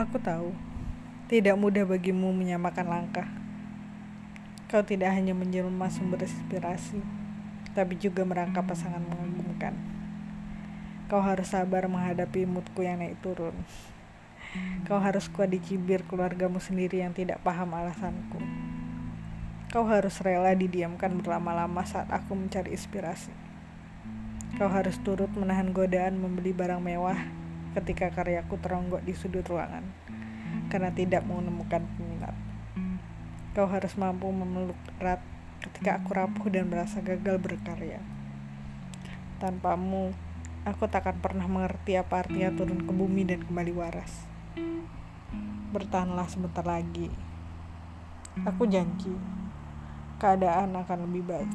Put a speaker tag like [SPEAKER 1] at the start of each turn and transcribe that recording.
[SPEAKER 1] Aku tahu, tidak mudah bagimu menyamakan langkah. Kau tidak hanya menjelma sumber inspirasi, tapi juga merangkap pasangan mengagumkan. Kau harus sabar menghadapi moodku yang naik turun. Kau harus kuat dicibir keluargamu sendiri yang tidak paham alasanku. Kau harus rela didiamkan berlama-lama saat aku mencari inspirasi. Kau harus turut menahan godaan membeli barang mewah ketika karyaku teronggok di sudut ruangan karena tidak menemukan peminat. Kau harus mampu memeluk erat ketika aku rapuh dan merasa gagal berkarya. Tanpamu, aku takkan pernah mengerti apa artinya turun ke bumi dan kembali waras. Bertahanlah sebentar lagi. Aku janji, keadaan akan lebih baik.